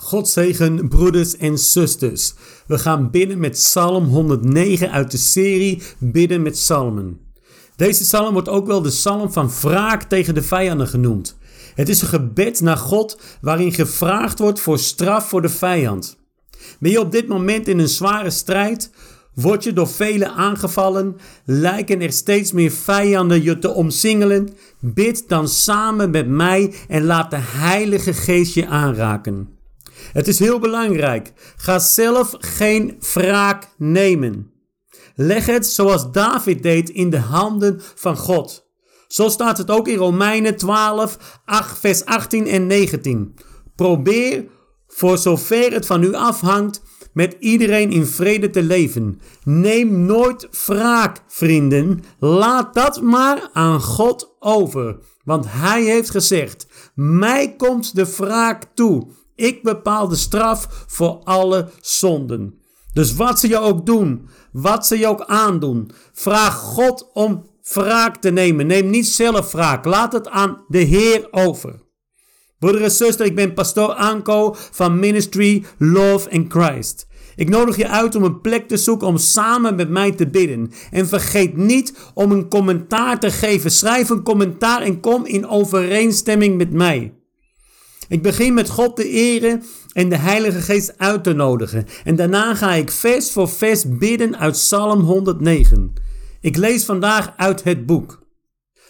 God zegen broeders en zusters. We gaan bidden met Psalm 109 uit de serie Bidden met Psalmen. Deze psalm wordt ook wel de psalm van wraak tegen de vijanden genoemd. Het is een gebed naar God waarin gevraagd wordt voor straf voor de vijand. Ben je op dit moment in een zware strijd? Word je door velen aangevallen? Lijken er steeds meer vijanden je te omsingelen? Bid dan samen met mij en laat de Heilige Geest je aanraken. Het is heel belangrijk. Ga zelf geen wraak nemen. Leg het zoals David deed in de handen van God. Zo staat het ook in Romeinen 12, 8, vers 18 en 19. Probeer, voor zover het van u afhangt, met iedereen in vrede te leven. Neem nooit wraak, vrienden. Laat dat maar aan God over. Want Hij heeft gezegd: Mij komt de wraak toe. Ik bepaal de straf voor alle zonden. Dus wat ze je ook doen, wat ze je ook aandoen, vraag God om wraak te nemen. Neem niet zelf wraak, laat het aan de Heer over. Broeder en zuster, ik ben pastoor Anko van Ministry Love in Christ. Ik nodig je uit om een plek te zoeken om samen met mij te bidden. En vergeet niet om een commentaar te geven. Schrijf een commentaar en kom in overeenstemming met mij. Ik begin met God te eren en de Heilige Geest uit te nodigen. En daarna ga ik vers voor vers bidden uit Psalm 109. Ik lees vandaag uit het boek.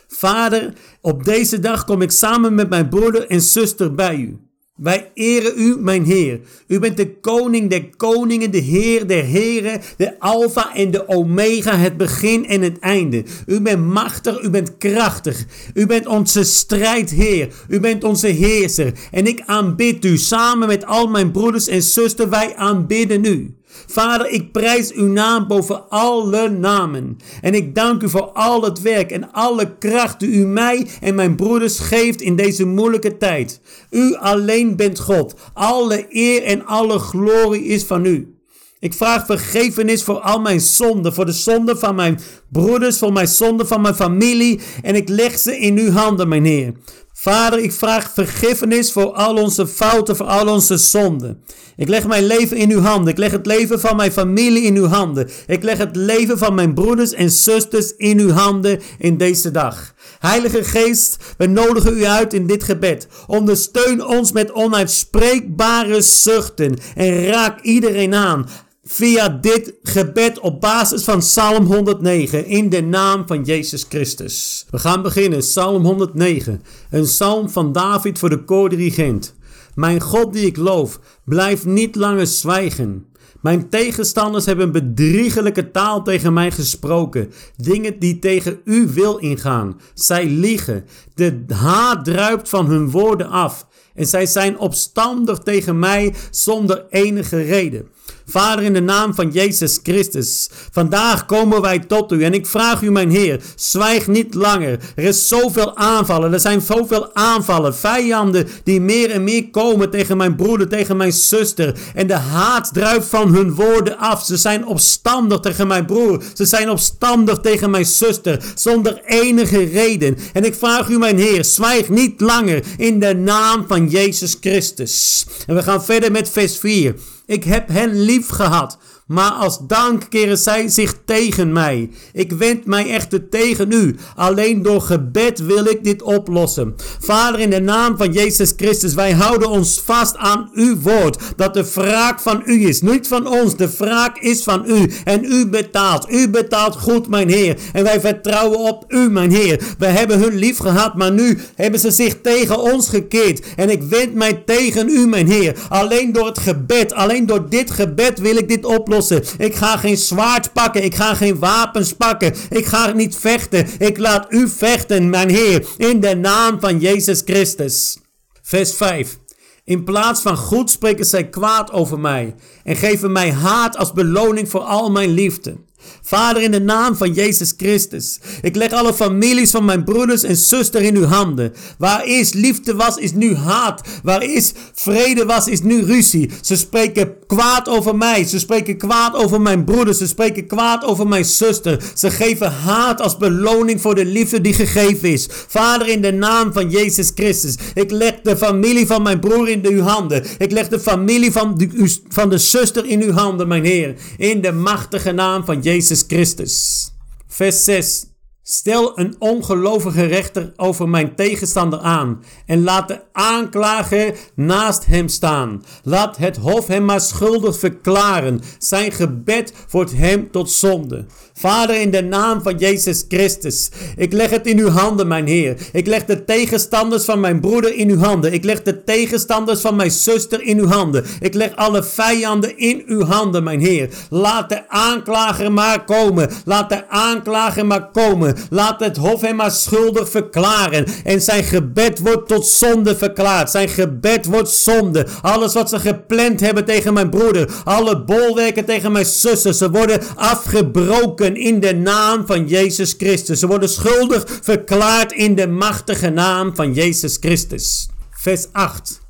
Vader, op deze dag kom ik samen met mijn broeder en zuster bij u. Wij eren u, mijn Heer. U bent de koning der koningen, de Heer der heren, de Alpha en de Omega, het begin en het einde. U bent machtig, u bent krachtig. U bent onze strijdheer. U bent onze heerser. En ik aanbid u samen met al mijn broeders en zusters. Wij aanbidden u. Vader, ik prijs uw naam boven alle namen. En ik dank u voor al het werk en alle kracht die u mij en mijn broeders geeft in deze moeilijke tijd. U alleen bent God. Alle eer en alle glorie is van u. Ik vraag vergevenis voor al mijn zonden, voor de zonden van mijn broeders, voor mijn zonden van mijn familie. En ik leg ze in uw handen, mijn Heer. Vader, ik vraag vergiffenis voor al onze fouten, voor al onze zonden. Ik leg mijn leven in uw handen. Ik leg het leven van mijn familie in uw handen. Ik leg het leven van mijn broeders en zusters in uw handen in deze dag. Heilige Geest, we nodigen u uit in dit gebed. Ondersteun ons met onuitspreekbare zuchten en raak iedereen aan via dit gebed op basis van Psalm 109 in de naam van Jezus Christus. We gaan beginnen, Psalm 109, een psalm van David voor de koordirigent. Mijn God die ik loof, blijf niet langer zwijgen. Mijn tegenstanders hebben bedriegelijke taal tegen mij gesproken. Dingen die tegen uw wil ingaan. Zij liegen. De haat druipt van hun woorden af. En zij zijn opstandig tegen mij zonder enige reden. Vader, in de naam van Jezus Christus, vandaag komen wij tot u en ik vraag u, mijn Heer, zwijg niet langer. Er is zoveel aanvallen, er zijn zoveel aanvallen, vijanden die meer en meer komen tegen mijn broeder, tegen mijn zuster. En de haat druipt van hun woorden af. Ze zijn opstandig tegen mijn broer, ze zijn opstandig tegen mijn zuster, zonder enige reden. En ik vraag u, mijn Heer, zwijg niet langer in de naam van Jezus Christus. En we gaan verder met vers 4. Ik heb hen lief gehad, maar als dank keren zij zich tegen mij. Ik wend mij echter tegen u. Alleen door gebed wil ik dit oplossen. Vader, in de naam van Jezus Christus, wij houden ons vast aan uw woord. Dat de wraak van u is. Niet van ons, de wraak is van u. En u betaalt. U betaalt goed, mijn Heer. En wij vertrouwen op u, mijn Heer. We hebben hun lief gehad, maar nu hebben ze zich tegen ons gekeerd. En ik wend mij tegen u, mijn Heer. Alleen door het gebed, alleen door dit gebed wil ik dit oplossen. Ik ga geen zwaard pakken. Ik ga geen wapens pakken. Ik ga niet vechten. Ik laat u vechten, mijn Heer, in de naam van Jezus Christus. Vers 5. In plaats van goed spreken zij kwaad over mij en geven mij haat als beloning voor al mijn liefde. Vader, in de naam van Jezus Christus. Ik leg alle families van mijn broeders en zusters in uw handen. Waar eerst liefde was, is nu haat. Waar eerst vrede was, is nu ruzie. Ze spreken kwaad over mij. Ze spreken kwaad over mijn broeders. Ze spreken kwaad over mijn zuster. Ze geven haat als beloning voor de liefde die gegeven is. Vader, in de naam van Jezus Christus. Ik leg de familie van mijn broer in uw handen. Ik leg de familie van de, van de zuster in uw handen, mijn Heer. In de machtige naam van Jezus Jezus Christus. Vers 6. Stel een ongelovige rechter over mijn tegenstander aan en laat de aanklager naast hem staan. Laat het hof hem maar schuldig verklaren. Zijn gebed wordt hem tot zonde. Vader, in de naam van Jezus Christus, ik leg het in uw handen, mijn Heer. Ik leg de tegenstanders van mijn broeder in uw handen. Ik leg de tegenstanders van mijn zuster in uw handen. Ik leg alle vijanden in uw handen, mijn Heer. Laat de aanklager maar komen. Laat de aanklager maar komen. Laat het hof hem maar schuldig verklaren. En zijn gebed wordt tot zonde verklaard. Zijn gebed wordt zonde. Alles wat ze gepland hebben tegen mijn broeder. Alle bolwerken tegen mijn zussen. Ze worden afgebroken in de naam van Jezus Christus. Ze worden schuldig verklaard in de machtige naam van Jezus Christus. Vers 8.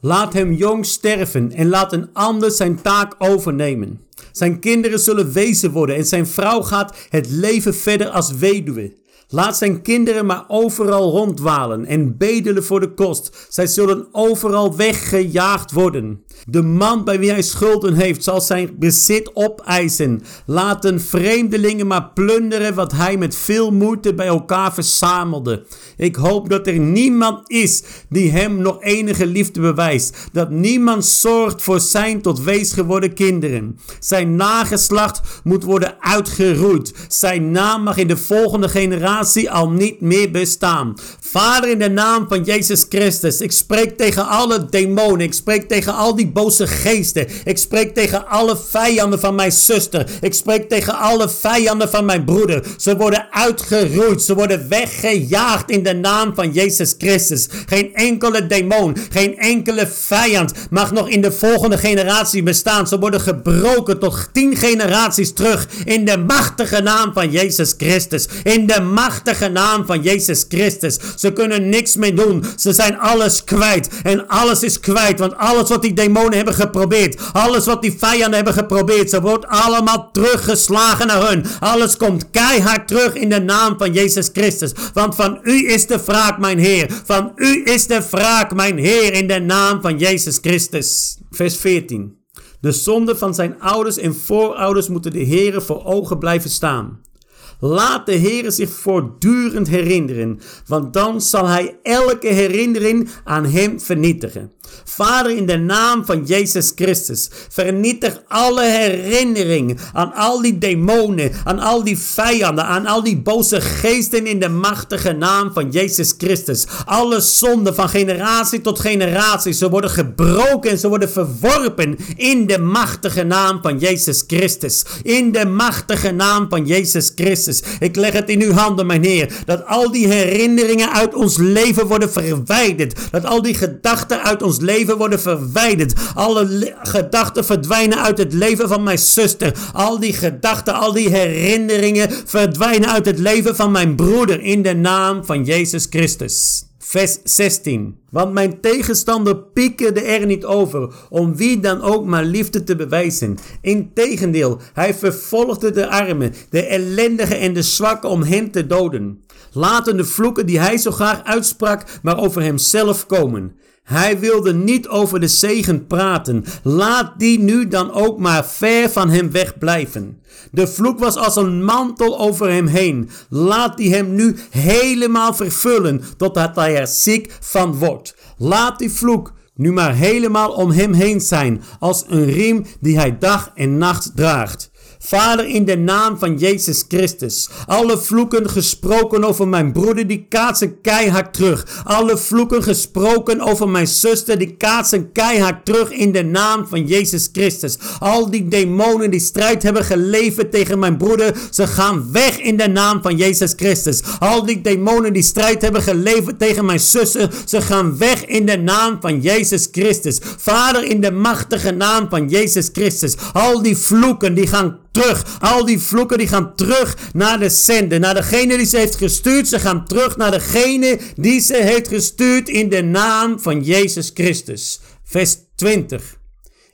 Laat hem jong sterven en laat een ander zijn taak overnemen. Zijn kinderen zullen wezen worden en zijn vrouw gaat het leven verder als weduwe. Laat zijn kinderen maar overal rondwalen en bedelen voor de kost. Zij zullen overal weggejaagd worden. De man bij wie hij schulden heeft, zal zijn bezit opeisen. Laten vreemdelingen maar plunderen wat hij met veel moeite bij elkaar verzamelde. Ik hoop dat er niemand is die hem nog enige liefde bewijst. Dat niemand zorgt voor zijn tot wees geworden kinderen. Zijn nageslacht moet worden uitgeroeid. Zijn naam mag in de volgende generatie al niet meer bestaan. Vader, in de naam van Jezus Christus, ik spreek tegen alle demonen. Ik spreek tegen al die boze geesten. Ik spreek tegen alle vijanden van mijn zuster. Ik spreek tegen alle vijanden van mijn broeder. Ze worden uitgeroeid. Ze worden weggejaagd in de naam van Jezus Christus. Geen enkele demon, geen enkele vijand mag nog in de volgende generatie bestaan. Ze worden gebroken tot tien generaties terug in de machtige naam van Jezus Christus. In de machtige naam van Jezus Christus. Ze kunnen niks meer doen. Ze zijn alles kwijt. En alles is kwijt. Want alles wat die demonen hebben geprobeerd. Alles wat die vijanden hebben geprobeerd. Ze wordt allemaal teruggeslagen naar hun. Alles komt keihard terug in de naam van Jezus Christus. Want van u is de wraak, mijn Heer. Van u is de wraak, mijn Heer. In de naam van Jezus Christus. Vers 14. De zonde van zijn ouders en voorouders moeten de Heeren voor ogen blijven staan. Laat de Heer zich voortdurend herinneren, want dan zal Hij elke herinnering aan Hem vernietigen. Vader, in de naam van Jezus Christus, vernietig alle herinneringen aan al die demonen, aan al die vijanden, aan al die boze geesten in de machtige naam van Jezus Christus. Alle zonden van generatie tot generatie, ze worden gebroken en ze worden verworpen in de machtige naam van Jezus Christus. In de machtige naam van Jezus Christus. Ik leg het in uw handen, mijn Heer, dat al die herinneringen uit ons leven worden verwijderd. Dat al die gedachten uit ons leven worden verwijderd. Alle gedachten verdwijnen uit het leven van mijn zuster. Al die gedachten, al die herinneringen verdwijnen uit het leven van mijn broeder in de naam van Jezus Christus. Vers 16. Want mijn tegenstander piekerde er niet over om wie dan ook maar liefde te bewijzen. Integendeel, hij vervolgde de armen, de ellendigen en de zwakken om hen te doden. Laten de vloeken die hij zo graag uitsprak maar over hemzelf komen. Hij wilde niet over de zegen praten. Laat die nu dan ook maar ver van hem wegblijven. De vloek was als een mantel over hem heen. Laat die hem nu helemaal vervullen, totdat hij er ziek van wordt. Laat die vloek nu maar helemaal om hem heen zijn, als een riem die hij dag en nacht draagt. Vader, in de naam van Jezus Christus. Alle vloeken gesproken over mijn broeder, die kaatsen keihard terug. Alle vloeken gesproken over mijn zuster, die kaatsen keihard terug in de naam van Jezus Christus. Al die demonen die strijd hebben geleverd tegen mijn broeder, ze gaan weg in de naam van Jezus Christus. Al die demonen die strijd hebben geleverd tegen mijn zussen, ze gaan weg in de naam van Jezus Christus. Vader, in de machtige naam van Jezus Christus. Al die vloeken die gaan terug. Al die vloeken die gaan terug naar de zender. Naar degene die ze heeft gestuurd. Ze gaan terug naar degene die ze heeft gestuurd in de naam van Jezus Christus. Vers 20.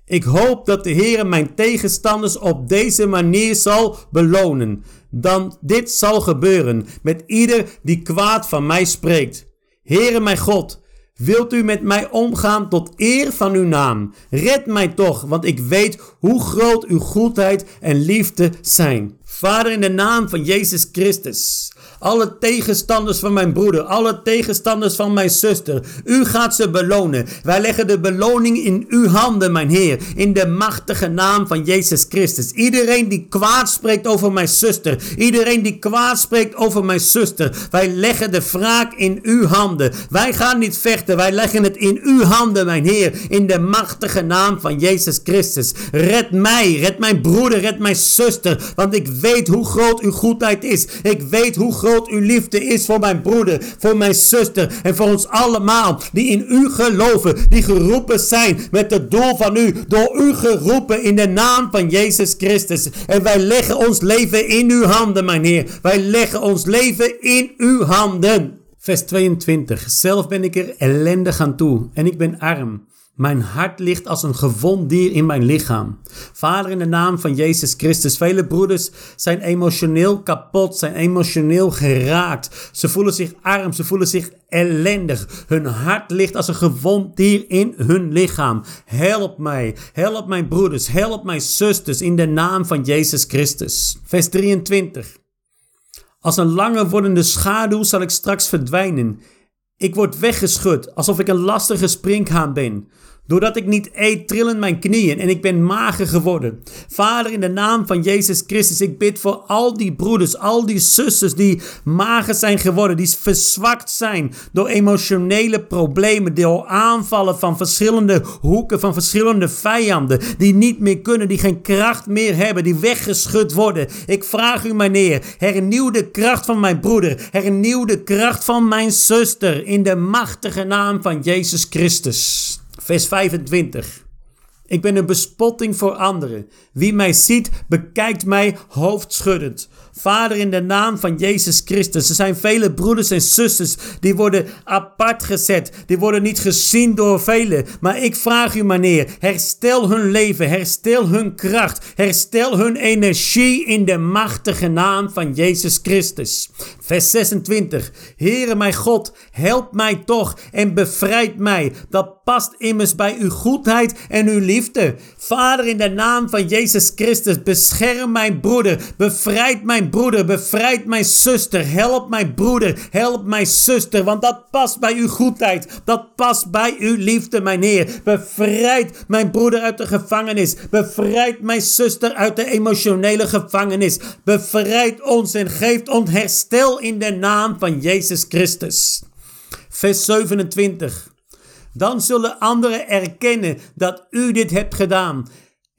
Ik hoop dat de Heer mijn tegenstanders op deze manier zal belonen. Dan dit zal gebeuren met ieder die kwaad van mij spreekt. Heere mijn God, wilt u met mij omgaan tot eer van uw naam? Red mij toch, want ik weet hoe groot uw goedheid en liefde zijn. Vader, in de naam van Jezus Christus. Alle tegenstanders van mijn broeder, alle tegenstanders van mijn zuster. U gaat ze belonen. Wij leggen de beloning in uw handen, mijn Heer. In de machtige naam van Jezus Christus. Iedereen die kwaad spreekt over mijn zuster. Iedereen die kwaad spreekt over mijn zuster. Wij leggen de wraak in uw handen. Wij gaan niet vechten. Wij leggen het in uw handen, mijn Heer. In de machtige naam van Jezus Christus. Red mij, red mijn broeder, red mijn zuster. Want ik weet hoe groot uw goedheid is. Ik weet hoe groot uw liefde is voor mijn broeder, voor mijn zuster en voor ons allemaal die in u geloven, die geroepen zijn met het doel van u, door u geroepen in de naam van Jezus Christus. En wij leggen ons leven in uw handen, mijn Heer. Wij leggen ons leven in uw handen. Vers 22. Zelf ben ik er ellendig aan toe en ik ben arm. Mijn hart ligt als een gewond dier in mijn lichaam. Vader, in de naam van Jezus Christus, vele broeders zijn emotioneel kapot, zijn emotioneel geraakt. Ze voelen zich arm, ze voelen zich ellendig. Hun hart ligt als een gewond dier in hun lichaam. Help mij, help mijn broeders, help mijn zusters in de naam van Jezus Christus. Vers 23. Als een lange wordende schaduw zal ik straks verdwijnen. Ik word weggeschud, alsof ik een lastige springhaan ben. Doordat ik niet eet, trillen mijn knieën en ik ben mager geworden. Vader, in de naam van Jezus Christus, ik bid voor al die broeders, al die zusters die mager zijn geworden, die verzwakt zijn door emotionele problemen, door aanvallen van verschillende hoeken, van verschillende vijanden, die niet meer kunnen, die geen kracht meer hebben, die weggeschud worden. Ik vraag u, meneer, hernieuw de kracht van mijn broeder, hernieuw de kracht van mijn zuster in de machtige naam van Jezus Christus. Vers 25. Ik ben een bespotting voor anderen. Wie mij ziet, bekijkt mij hoofdschuddend. Vader, in de naam van Jezus Christus. Er zijn vele broeders en zusters die worden apart gezet. Die worden niet gezien door velen. Maar ik vraag u, meneer, herstel hun leven, herstel hun kracht, herstel hun energie in de machtige naam van Jezus Christus. Vers 26. Heere mijn God, help mij toch en bevrijd mij. Dat past immers bij uw goedheid en uw liefde. Vader, in de naam van Jezus Christus, bescherm mijn broeder, bevrijd mijn broeder, bevrijd mijn zuster, help mijn broeder, help mijn zuster, want dat past bij uw goedheid, dat past bij uw liefde, mijn Heer. Bevrijd mijn broeder uit de gevangenis, bevrijd mijn zuster uit de emotionele gevangenis, bevrijd ons en geeft ons herstel in de naam van Jezus Christus. Vers 27. Dan zullen anderen erkennen dat u dit hebt gedaan.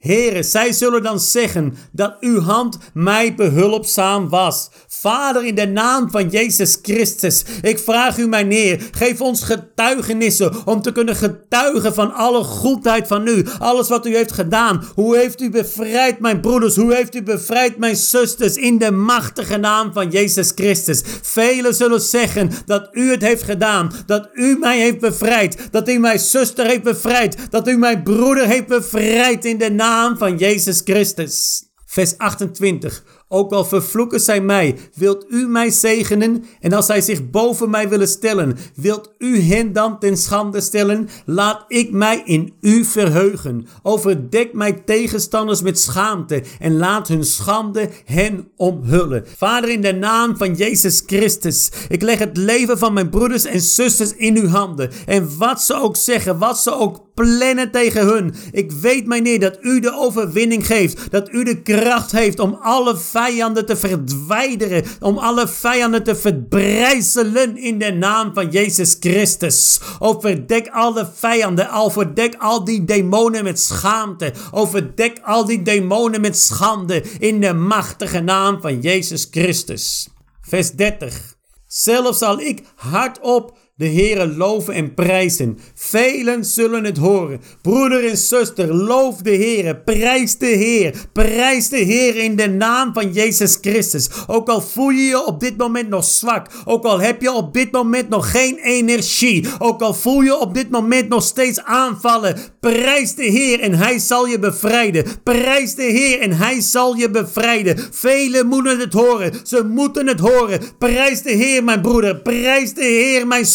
Heren, zij zullen dan zeggen dat uw hand mij behulpzaam was. Vader, in de naam van Jezus Christus, ik vraag u, mijn Heer, geef ons getuigenissen om te kunnen getuigen van alle goedheid van u. Alles wat u heeft gedaan. Hoe heeft u bevrijd mijn broeders? Hoe heeft u bevrijd mijn zusters? In de machtige naam van Jezus Christus. Velen zullen zeggen dat u het heeft gedaan. Dat u mij heeft bevrijd. Dat u mijn zuster heeft bevrijd. Dat u mijn broeder heeft bevrijd in de naam van Jezus Christus. Vers 28. Ook al vervloeken zij mij, wilt u mij zegenen? En als zij zich boven mij willen stellen, wilt u hen dan ten schande stellen? Laat ik mij in u verheugen. Overdek mijn tegenstanders met schaamte en laat hun schande hen omhullen. Vader, in de naam van Jezus Christus, ik leg het leven van mijn broeders en zusters in uw handen. En wat ze ook zeggen, wat ze ook plannen tegen hun. Ik weet, meneer, dat u de overwinning geeft. Dat u de kracht heeft om alle vijanden te verdwijnen. Om alle vijanden te verbrijzelen in de naam van Jezus Christus. Overdek alle vijanden. Overdek al die demonen met schaamte. Overdek al die demonen met schande. In de machtige naam van Jezus Christus. Vers 30. Zelf zal ik hardop de Heere loven en prijzen. Velen zullen het horen. Broeder en zuster, loof de Heere. Prijs de Heer. Prijs de Heer in de naam van Jezus Christus. Ook al voel je je op dit moment nog zwak. Ook al heb je op dit moment nog geen energie. Ook al voel je op dit moment nog steeds aanvallen. Prijs de Heer en Hij zal je bevrijden. Prijs de Heer en Hij zal je bevrijden. Velen moeten het horen. Ze moeten het horen. Prijs de Heer, mijn broeder. Prijs de Heer, mijn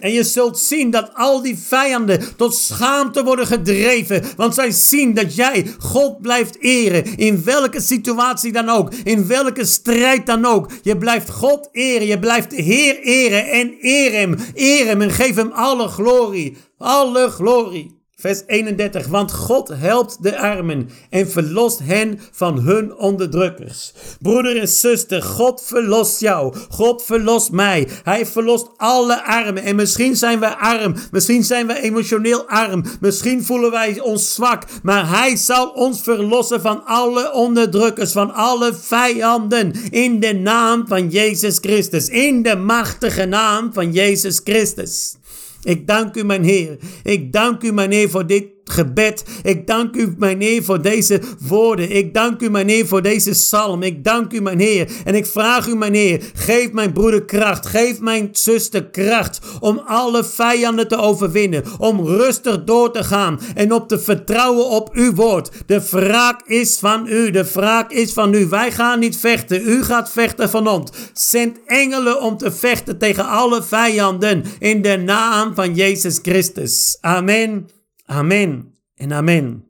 En je zult zien dat al die vijanden tot schaamte worden gedreven. Want zij zien dat jij God blijft eren. In welke situatie dan ook. In welke strijd dan ook. Je blijft God eren. Je blijft de Heer eren. En eer hem. Eer hem en geef hem alle glorie. Alle glorie. Vers 31. Want God helpt de armen en verlost hen van hun onderdrukkers. Broeder en zuster, God verlost jou. God verlost mij. Hij verlost alle armen. En misschien zijn we arm. Misschien zijn we emotioneel arm. Misschien voelen wij ons zwak. Maar Hij zal ons verlossen van alle onderdrukkers. Van alle vijanden. In de naam van Jezus Christus. In de machtige naam van Jezus Christus. Ik dank u, mijn Heer. Ik dank u, mijn Heer, voor dit gebed. Ik dank u, mijn Heer, voor deze woorden. Ik dank u, mijn Heer, voor deze psalm. Ik dank u, mijn Heer. En ik vraag u, mijn Heer, geef mijn broeder kracht. Geef mijn zuster kracht om alle vijanden te overwinnen. Om rustig door te gaan en op te vertrouwen op uw woord. De wraak is van u. De wraak is van u. Wij gaan niet vechten. U gaat vechten van ons. Zend engelen om te vechten tegen alle vijanden in de naam van Jezus Christus. Amen. Amen en amen.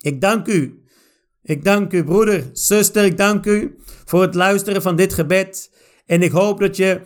Ik dank u. Ik dank u, broeder, zuster, ik dank u voor het luisteren van dit gebed. En ik hoop dat je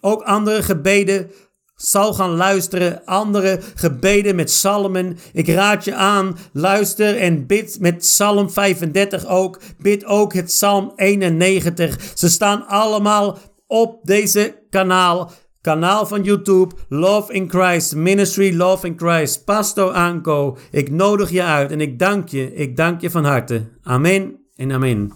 ook andere gebeden zal gaan luisteren. Andere gebeden met psalmen. Ik raad je aan, luister en bid met psalm 35 ook. Bid ook het psalm 91. Ze staan allemaal op deze kanaal. Kanaal van YouTube Love in Christ, Ministry Love in Christ, Pastor Anko. Ik nodig je uit en ik dank je, ik dank je van harte. Amen en amen.